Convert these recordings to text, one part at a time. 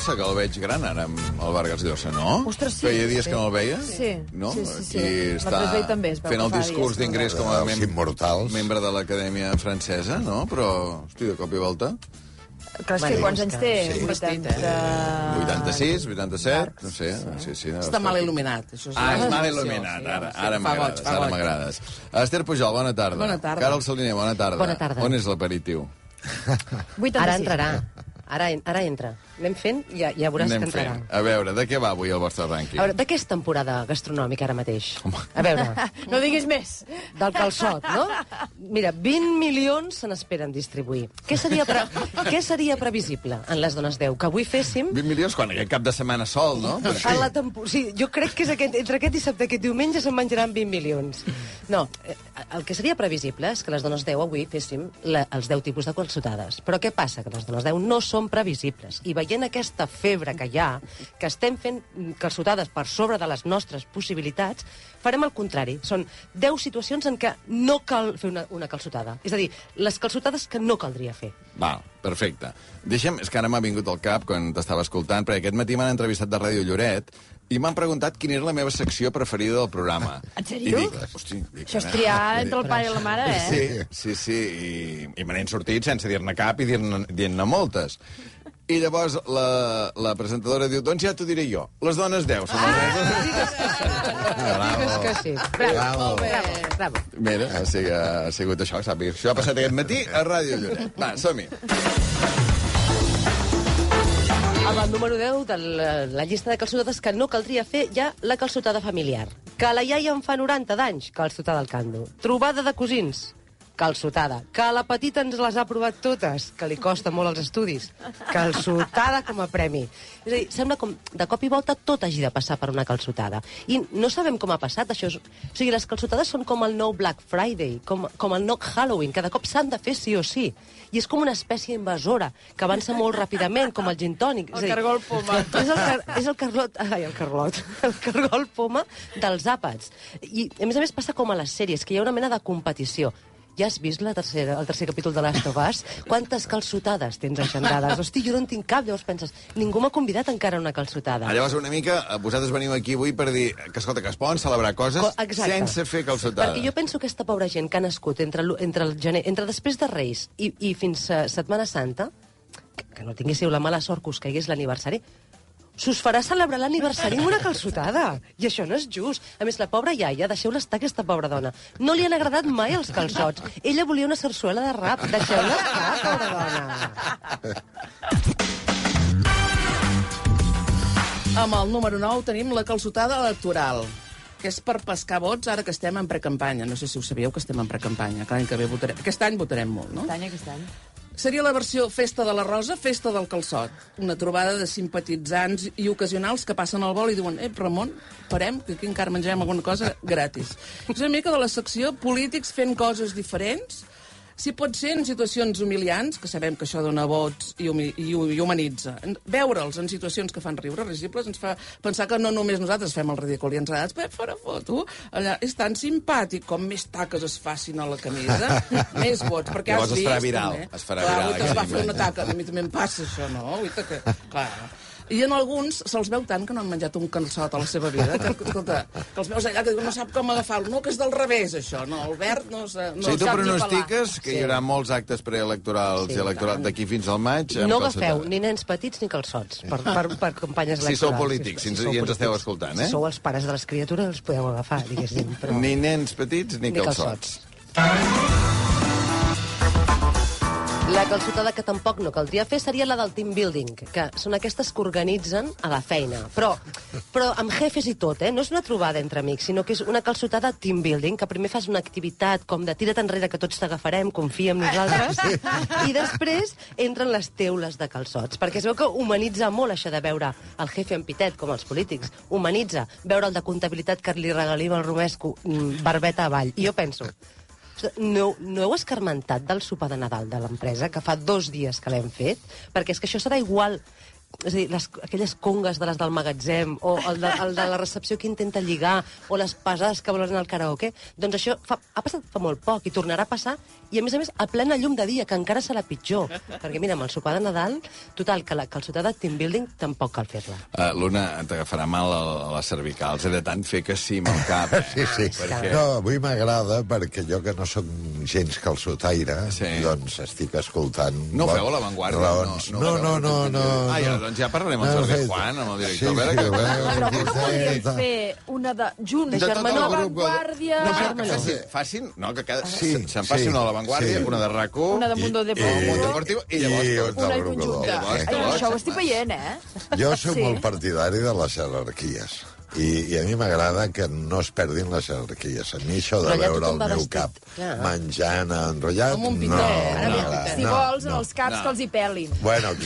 Llosa, que el veig gran ara amb el Vargas Llosa, no? Ostres, sí. Feia dies Sí. que no el veia? Sí, No? sí, sí, sí. Aquí està també es veu fent el discurs no d'ingrés com a mem immortals. membre de l'Acadèmia Francesa, no? Però, hosti, de cop i volta... Clar, és que quants anys té? sí. 80... 86, 87, no sé, sí, sí. Està mal il·luminat. Això és Ah, és mal il·luminat, ara, sí, ara m'agrades, ara m'agrades. Esther Pujol, bona tarda. Bona tarda. Carol Saliner, bona tarda. Bona tarda. On és l'aperitiu? 86. Ara entrarà. Ara, ara entra. Anem fent i ja, ja veuràs Anem que entrarà. fent. A veure, de què va avui el vostre rànquing? A veure, de què és temporada gastronòmica ara mateix? A veure, No diguis més. del calçot, no? Mira, 20 milions se n'esperen distribuir. Què seria, pre què seria previsible en les dones 10? Que avui féssim 20 milions quan aquest cap de setmana sol, no? Per a la tempo... Sí, jo crec que és aquest, entre aquest dissabte i aquest diumenge se'n menjaran 20 milions. No, eh, el que seria previsible és que les dones 10 avui féssim la, els 10 tipus de calçotades. Però què passa? Que les dones 10 no són previsibles. I veient aquesta febre que hi ha, que estem fent mm, calçotades per sobre de les nostres possibilitats, farem el contrari. Són 10 situacions en què no cal fer una, una calçotada. És a dir, les calçotades que no caldria fer. Val, perfecte. Deixa'm, és que ara m'ha vingut al cap quan t'estava escoltant, perquè aquest matí m'han entrevistat de Ràdio Lloret i m'han preguntat quina era la meva secció preferida del programa. En sèrio? I dic, hosti... Dic, Això és triar entre el pare i la mare, eh? Sí, sí, sí, i, i me n'he sortit sense dir-ne cap i dir-ne dient moltes. I llavors la, la presentadora diu, doncs ja t'ho diré jo, les dones 10 són les Digues que sí. Bravo, bravo, bravo. Mira, ha sigut, ha sigut això, sàpiga. Això ha passat aquest matí a Ràdio Lloret. Va, som-hi. Amb el número 10 de la, la llista de calçotades que no caldria fer, ha la calçotada familiar. Que la iaia en fa 90 d'anys, calçotada al cando. Trobada de cosins, calçotada. Que la petita ens les ha provat totes, que li costa molt els estudis. Calçotada com a premi. És a dir, sembla com de cop i volta tot hagi de passar per una calçotada. I no sabem com ha passat això. O sigui, les calçotades són com el nou Black Friday, com, com el nou Halloween. Cada cop s'han de fer sí o sí. I és com una espècie invasora, que avança molt ràpidament, com el gin tònic. És El dir, cargol poma. És el, car és el carlot... Ai, el carlot. El cargol poma dels àpats. I, a més a més, passa com a les sèries, que hi ha una mena de competició. Ja has vist la tercera, el tercer capítol de Last of Us? Quantes calçotades tens agendades? Hosti, jo no en tinc cap. Llavors penses, ningú m'ha convidat encara a una calçotada. Ah, llavors, una mica, eh, vosaltres veniu aquí avui per dir que, escolta, que es poden celebrar coses Co- exacte. sense fer calçotada. Perquè jo penso que aquesta pobra gent que ha nascut entre, entre el gener, entre després de Reis i, i fins a Setmana Santa, que, que no tinguéssiu la mala sort que us caigués l'aniversari, s'us farà celebrar l'aniversari amb una calçotada. I això no és just. A més, la pobra iaia, deixeu-la estar, aquesta pobra dona. No li han agradat mai els calçots. Ella volia una sarsuela de rap. Deixeu-la estar, pobra dona. Amb el número 9 tenim la calçotada electoral que és per pescar vots ara que estem en precampanya. No sé si ho sabíeu, que estem en precampanya. que l'any que ve votarem. Aquest any votarem molt, no? Aquest any, aquest any. Seria la versió Festa de la Rosa, Festa del Calçot. Una trobada de simpatitzants i ocasionals que passen al vol i diuen «Eh, Ramon, parem, que aquí encara menjarem alguna cosa gratis». És una mica de la secció polítics fent coses diferents, si pot ser en situacions humiliants, que sabem que això dona vots i, humi i, i humanitza. Veure'ls en situacions que fan riure, risibles, ens fa pensar que no només nosaltres fem el ridícul i ens agrada, "Pep, farà foto, allà, és tan simpàtic, com més taques es facin a la camisa, més vots, perquè Llavors has es vist... farà viral, també. es farà Clar, viral avui es va fer una taca, a mi també em passa això, no? Uita que... Clar. I en alguns se'ls veu tant que no han menjat un calçot a la seva vida, que, escolta, que els veus allà que no sap com agafar-lo. No, que és del revés, això, no? El verd no, no o sigui, tu sap ni pronostiques que hi haurà molts actes preelectorals Sí, i electorals d'aquí fins al maig No agafeu ni nens petits ni calçots per, per, per campanyes Si electorals. sou polítics, si ens- sou i ens esteu escoltant, eh? Si sou els pares de les criatures, els podeu agafar, diguéssim. Però... Ni nens petits ni, Ni calçots. La calçotada que tampoc no caldria fer seria la del team building, que són aquestes que organitzen a la feina. Però, però amb jefes i tot, eh? No és una trobada entre amics, sinó que és una calçotada team building, que primer fas una activitat com de tira't enrere que tots t'agafarem, confia en nosaltres, i després entren les teules de calçots, perquè es veu que humanitza molt això de veure el jefe en pitet, com els polítics. Humanitza veure el de comptabilitat que li regalim al Romesco, mm, barbeta avall. I jo penso, no, no heu escarmentat del sopar de Nadal de l'empresa, que fa dos dies que l'hem fet? Perquè és que això serà igual és a dir, les, aquelles congues de les del magatzem, o el de, el de la recepció que intenta lligar, o les pesades que volen al karaoke, doncs això fa, ha passat fa molt poc i tornarà a passar, i a més a més a plena llum de dia, que encara serà pitjor. Perquè mira, amb el sopar de Nadal, total, que la calçotada team building tampoc cal fer-la. Uh, L'una t'agafarà mal a, a les cervicals, eh, de tant fer que sí amb el cap. Eh? Sí, sí. Perquè... No, avui m'agrada perquè jo que no sóc gens calçotaire, Sí. doncs estic escoltant... No ho bo- feu a l'avantguàrdia? Raons. No, no, no, no. Ah, ja, no. Doncs ja parlarem amb el No, Jordi Juan, amb el director. Sí, sí, a veure, Però no podríem fer una de... Junts, De grup, vanguardia... No, però que facin, facin, no, que cada, Sí, se'n faci sí, una a l'avantguàdia, sí. una de RAC1, Una de Mundo I- Deportivo. I llavors I tot. un Una conjunta. de Llavors, Ai, tot. això ho estic veient, eh? Jo soc Sí. molt partidari de les jerarquies. I, I a mi m'agrada que no es perdin les jerarquies. A mi això de Però allà veure el tothom va meu vestit, cap clar. menjant enrotllat... Com un no, pitet, Ara no, m'agrada. si no, vols, no. els caps no. que els hi pelin. Bueno,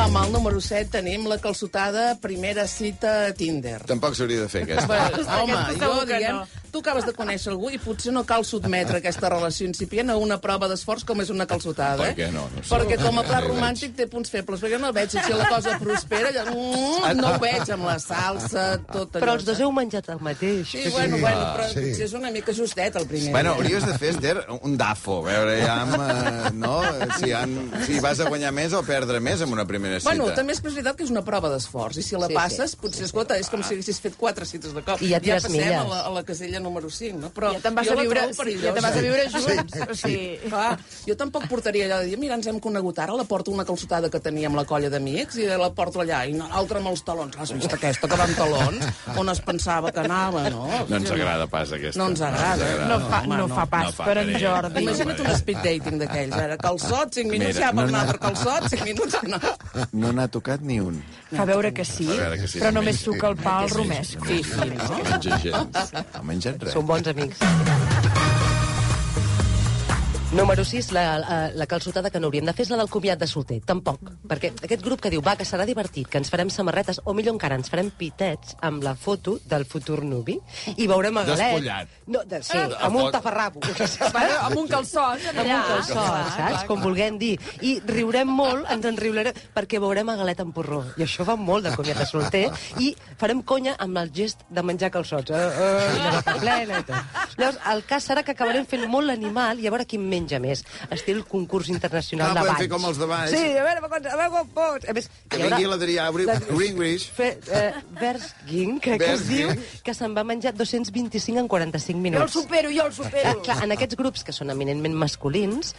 Amb el número 7 tenim la calçotada primera cita a Tinder. Tampoc s'hauria de fer, aquesta. Bé, home, Aquesta jo que diem... no. Tu acabes de conèixer algú i potser no cal sotmetre aquesta relació incipient a una prova d'esforç com és una calçotada. Per eh? què no? No sé. perquè com a pla romàntic té punts febles. Perquè jo no veig si la cosa prospera. Ja, mm, no ho veig amb la salsa, tot allò. Però els dos heu menjat el mateix. Sí, bueno, bueno, però sí. potser és una mica justet el primer. Bueno, hauries de fer, Esther, un dafo, a veure ja amb, eh, no? si, han, si vas a guanyar més o perdre més en una primera cita. Bueno, també és veritat que és una prova d'esforç, i si la Sí, passes, potser, escolta, és com si haguessis fet quatre cites de cop. I ja ja passem a la, a la casella número 5, no? Però Ja te'n vas, a la viure, sí, ja te'n vas a viure junts. O sigui... Clar, jo tampoc portaria allò de dir, mira, ens hem conegut ara, la porto una calçotada que tenia amb la colla d'amics i la porto allà, i l'altra amb els talons. Has vist aquesta que va amb talons? On es pensava que anava, no? No ens agrada pas, aquesta. No ens agrada. No fa, home, no fa pas No fa per en. Jordi. Imagina't un speed dating d'aquells, ara. Calçot, 5 minuts, Mira, ja per no un altre calçot, 5 minuts, no. No n'ha tocat ni un. Fa veure que sí, veure que sí, però sí, només sí. suca el pa al romesc. Sí, sí, no? No menja. No menjat res. Són bons amics. Número 6, la, la, la calçotada que no hauríem de fer és la del comiat de solter. Tampoc. Perquè aquest grup que diu, va, que serà divertit, que ens farem samarretes, o millor encara, ens farem pitets amb la foto del futur nuvi i veurem a Galet... Despullat. No, de, sí, Ah, amb un tafarrabo. Amb un calçot, amb un calçot, saps? Com vulguem dir. I riurem molt, ens en riurem, perquè veurem a Galet en porró. I això fa molt de comiat de solter. I farem conya amb el gest de menjar calçots. Uh, uh, de la plena i tot. Llavors, el cas serà que acabarem fent molt l'animal i a veure qui en menja més. Estil concurs internacional Ah, de balls. fer com els de Valls. Sí, a veure, a veure com pots. A més, Que hi haurà- vingui l'Adrià Ringwish. Fer, eh, Versging, crec que es diu, que se'n va menjar 225 en 45 Jo el minuts. supero, jo el supero. Eh, clar, en aquests grups que són eminentment masculins,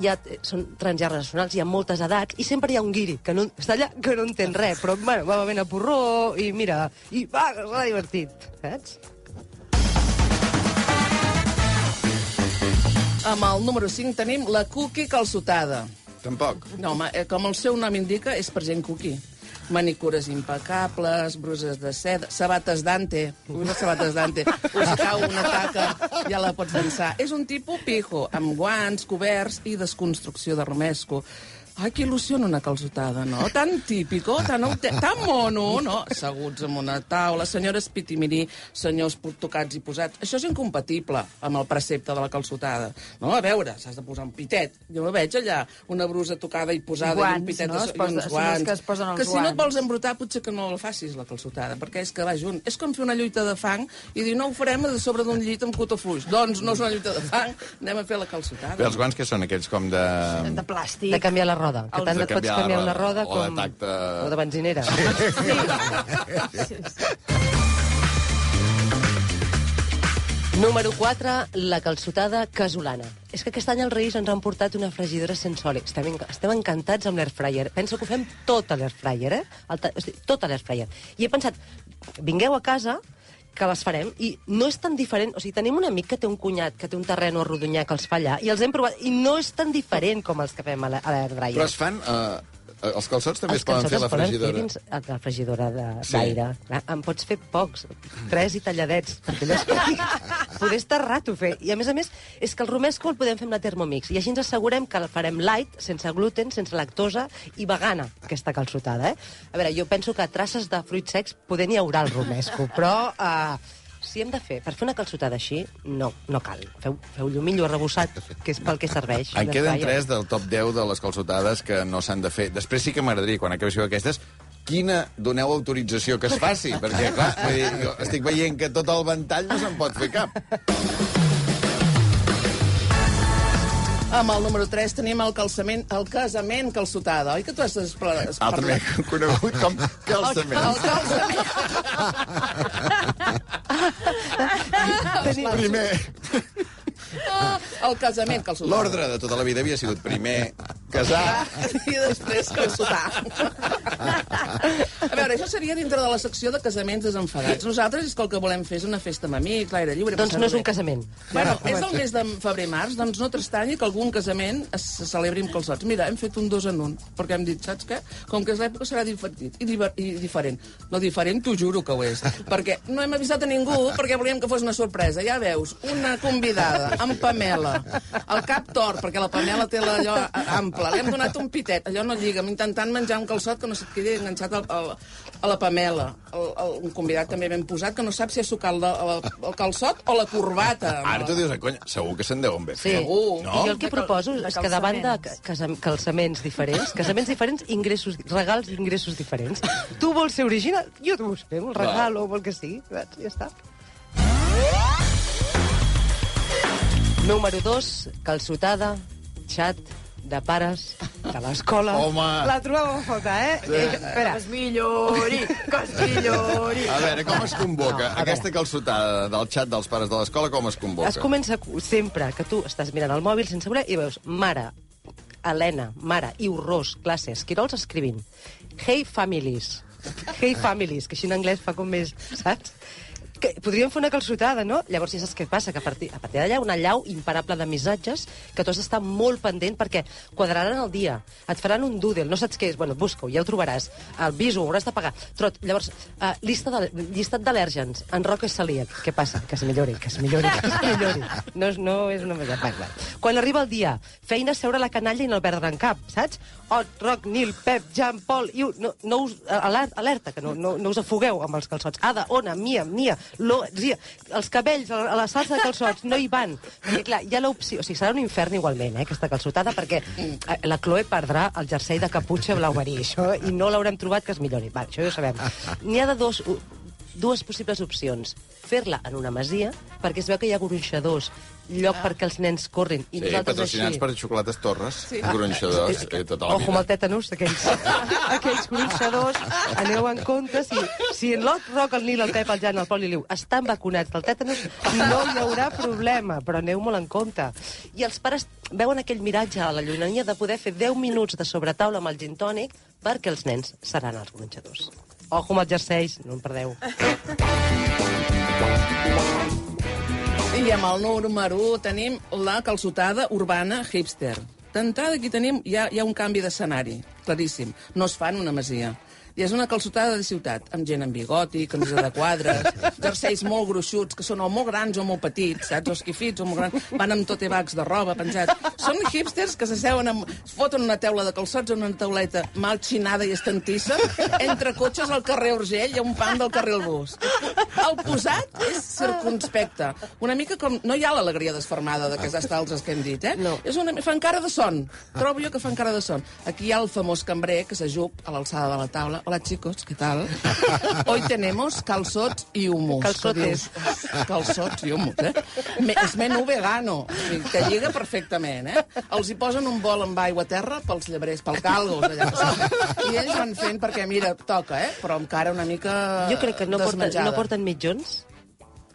ja eh, són transgeneracionals, hi ha moltes edats, i sempre hi ha un guiri que no, està allà que no entén res, però bueno, va bevent a porró, i mira, i va, que serà divertit, saps? Amb el número 5 tenim la cookie calçotada. Tampoc. No, home, eh, com el seu nom indica, és per gent cookie. Manicures impecables, bruses de seda, sabates Dante. Ui, les sabates Dante. Us cau una taca, ja la pots dansar. És un tipus pijo, amb guants, coberts i desconstrucció de romesco. Ai, que il·lusió en una calçotada, no? Tan típico, tan, tan mono, no? Asseguts en una taula, senyores pitimirí, senyors tocats i posats. Això és incompatible amb el precepte de la calçotada. No, a veure, s'has de posar un pitet. Jo no veig allà una brusa tocada i posada i, Guants, un pitet no? a Es so- i posa- uns guants. que es posen els que si no et guants. vols embrutar, potser que no la facis, la calçotada, perquè és que va junt. És com fer una lluita de fang i dir, no ho farem a sobre d'un llit amb cotofluix. Doncs no és una lluita de fang, anem a fer la calçotada. Bé, els guants que són aquells com de... De plàstic. De canviar la roda, que Els tant de et pots canviar una roda, roda o de com... tacte. O de benzinera. Número 4, la calçotada casolana. És que aquest any els Reis ens han portat una fregidora sense oli. Estem, estem encantats amb l'airfryer. Penso que ho fem tot a l'airfryer, eh? El ta- o sigui, tot a l'airfryer. I he pensat, vingueu a casa, que les farem, i no és tan diferent... O sigui, tenim un amic que té un cunyat, que té un terreno a Rodonyà que els fa allà, i els hem provat, i no és tan diferent com els que fem a la- a l'airfryer. Però es fan... Eh, els calçots també es poden fer a la poden fregidora. Fer dins la fregidora d'aire. Sí. En pots fer pocs, tres i talladets, perquè allò és poder estar rato fer. I a més a més, és que el romesco el podem fer amb la Thermomix, i així ens assegurem que el farem light, sense gluten, sense lactosa i vegana, aquesta calçotada, eh? A veure, jo penso que traces de fruits secs poder n'hi haurà al romesco, però... Uh, si hem de fer, per fer una calçotada així, no, no cal. Feu, feu llumillo arrebossat, que és pel que serveix. En queden ja. tres del top 10 de les calçotades que no s'han de fer. Després sí que m'agradaria, quan acabéssiu aquestes, quina doneu autorització que es faci? Perquè, clar, vull dir, estic veient que tot el ventall no se'n pot fer cap. Amb el número 3 tenim el calçament, el casament calçotada. Oi que tu has espla- Altrament conegut com calçament. El calçament. Primer, El casament calçotada. l'ordre de tota la vida havia sigut primer casar... I després calçotar. A veure, això seria dintre de la secció de casaments desenfadats. Nosaltres és que el que volem fer és una festa amb amics, l'aire lliure... Doncs no és un casament. Bueno, és el mes de febrer-març, doncs no t'estranyi que algun casament es se celebri amb calçots. Mira, hem fet un dos en un, perquè hem dit, saps què? Com que és l'època serà divertit i, diver i diferent. No diferent, t'ho juro que ho és. Perquè no hem avisat a ningú, perquè volíem que fos una sorpresa. Ja veus, una convidada amb Pamela, el cap tort, perquè la Pamela té allò ample, li hem donat un pitet, allò no lliga, intentant menjar un calçot que no se't quedi enganxat al, al, a la Pamela. El, el, un convidat també ben posat, que no sap si ha sucat el, el, el calçot o la corbata. Ara tu dius, conya, segur que se'n deuen bé Sí. Segur. No? I jo el que proposo és que davant de calçaments. ca- casam- calçaments diferents, casaments diferents, ingressos, regals i ingressos diferents. Tu vols ser original? Jo t'ho vull fer, un regal o el que sigui. Ja està. Número 2, calçotada, xat de pares de l'escola. Home. La trobava a faltar, eh? eh? Espera, Que es millori, que es millori. A veure, com es convoca? No. Aquesta calçotada del xat dels pares de l'escola, com es convoca? Es comença sempre que tu estàs mirant el mòbil sense voler i veus mare, Helena, mare, Iurrós, classe, Esquirols escrivint Hey families. Hey families, que així en anglès fa com més, saps? Que podríem fer una calçotada, no? Llavors, ja saps què passa? Que a partir, a partir d'allà una llau imparable de missatges que tu has d'estar molt pendent perquè quadraran el dia, et faran un doodle, no saps què és, bueno, busca-ho, ja ho trobaràs. El viso, ho hauràs de pagar. Trot, llavors, uh, llista de, llistat d'al·lèrgens. En Roc és celíac. Què passa? Que es millori, que es millori, que es millori. No, no és una cosa... Va, va. Quan arriba el dia, feina seure la canalla i no perdre en cap, saps? Ot, Roc, Nil, Pep, Jan, Pol, Iu, no, no us, aler- alerta, que no, no, no us afogueu amb els calçots. Ada, Ona, Mia, Mia, Lo, Zia, els cabells a la salsa de calçots no hi van. Perquè, clar, hi ha l'opció... O sigui, serà un infern igualment, eh, aquesta calçotada, perquè eh, la Chloe perdrà el jersei de caputxa blau marí, això, i no l'haurem trobat que es millori. Va, això ja ho sabem. N'hi ha de dos, dues possibles opcions. Fer-la en una masia, perquè es veu que hi ha gronxadors, lloc perquè els nens corrin. I Sí, patrocinats així... per Xocolates Torres, sí. gronxadors, eh, tota la Ojo amb vida. el tètanus, aquells, aquells gronxadors, aneu en compte, si, si en l'Ot Roc, el Nil, el Pep, el Jan, el Pol i l'Iu estan vacunats del tètanus, no hi haurà problema, però aneu molt en compte. I els pares veuen aquell miratge a la llunyania de poder fer 10 minuts de sobretaula amb el gin tònic perquè els nens seran els gronxadors. Ojo amb els jerseis, no en perdeu. I amb el número 1 tenim la calçotada urbana hipster. D'entrada aquí tenim, hi ha, hi ha un canvi d'escenari, claríssim. No es fa en una masia. I és una calçotada de ciutat, amb gent amb bigoti, camisa de quadres, jerseis molt gruixuts, que són o molt grans o molt petits, saps? O esquifits o molt grans. Van amb tote bags de roba penjats. Són hipsters que s'asseuen amb... es foten una teula de calçots en una tauleta mal xinada i estantissa, entre cotxes al carrer Urgell i a un pan del carrer El Bus. El posat és circunspecte. Una mica com... No hi ha l'alegria desfermada d'aquestes altres que hem dit, eh? No. És una... Fan cara de son. Trobo jo que fan cara de son. Aquí hi ha el famós cambrer que s'ajup a l'alçada de la taula. Hola, chicos, ¿qué tal? Hoy tenemos calçots i humus. Calçotes. Calçots i humus, eh? Me, és menú vegano. O sigui, que lliga perfectament, eh? Els hi posen un bol amb aigua a terra pels llebrers, pel calgos, allà. que són. I ells van fent perquè, mira, toca, eh? Però amb cara una mica Jo crec que no porten, no porten mitjons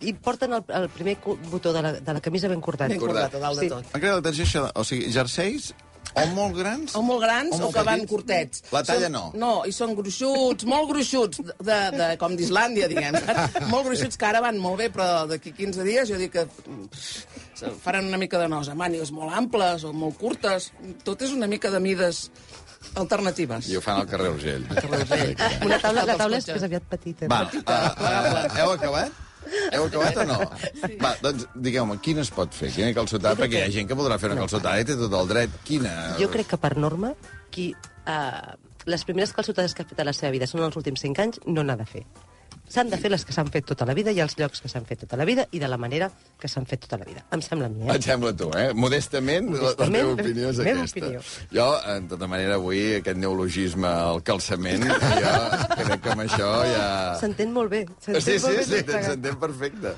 i porten el, el primer botó de la, de la camisa ben cortat. Ben cordat, a dalt de Sí. tot. M'ha cridat l'atenció això, o sigui, jerseis o molt grans... O molt grans O o, molt que van petits. curtets. La talla són, no. No, i són gruixuts, molt gruixuts, de, de, com d'Islàndia, diguem. molt gruixuts, que ara van molt bé, però d'aquí 15 dies jo dic que faran una mica de nosa. Mànigues molt amples o molt curtes. Tot és una mica de mides alternatives. I ho fan al carrer Urgell. Una taula, la taula és més aviat petita. Va, uh, uh, heu acabat? Heu acabat o no? Sí. Va, doncs digueu-me, quina es pot fer? Quina calçotada? Perquè hi ha gent que voldrà fer una calçotada i té tot el dret. Quina? Jo crec que per norma, qui, uh, les primeres calçotades que ha fet a la seva vida són els últims 5 anys, no n'ha de fer. S'han de fer les que s'han fet tota la vida i els llocs que s'han fet tota la vida i de la manera que s'han fet tota la vida. Em sembla a mi, eh? Et sembla tu, eh? Modestament, la, la Modestament, teva opinió és aquesta. opinió. Jo, en tota manera, avui, aquest neologisme al calçament, jo crec que amb això ja... S'entén molt bé. Sí, sí, s'entén s'entén perfecte.